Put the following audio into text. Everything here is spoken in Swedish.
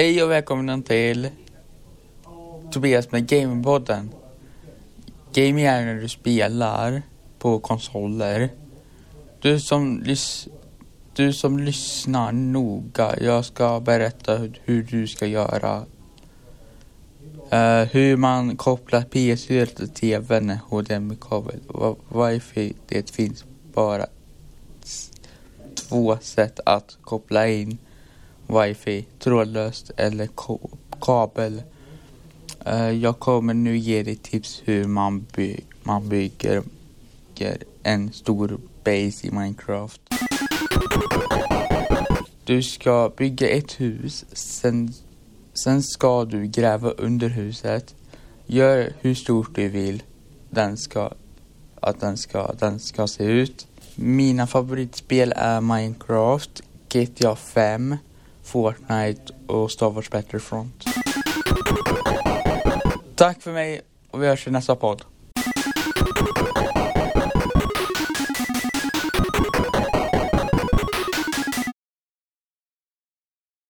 Hej och välkomna till Tobias med Gamepodden. Gaming är när du spelar på konsoler. Du som, lys du som lyssnar noga, jag ska berätta hur, hur du ska göra. Uh, hur man kopplar PS4 till TVn, HDMI-kabel. Wifi, det finns bara två sätt att koppla in wifi, trådlöst eller kabel. Uh, jag kommer nu ge dig tips hur man, by man bygger en stor base i Minecraft. Du ska bygga ett hus, sen, sen ska du gräva under huset. Gör hur stort du vill den ska, att den ska, den ska se ut. Mina favoritspel är Minecraft, GTA 5, Fortnite och Star Wars Battlefront. Tack för mig och vi hörs i nästa podd.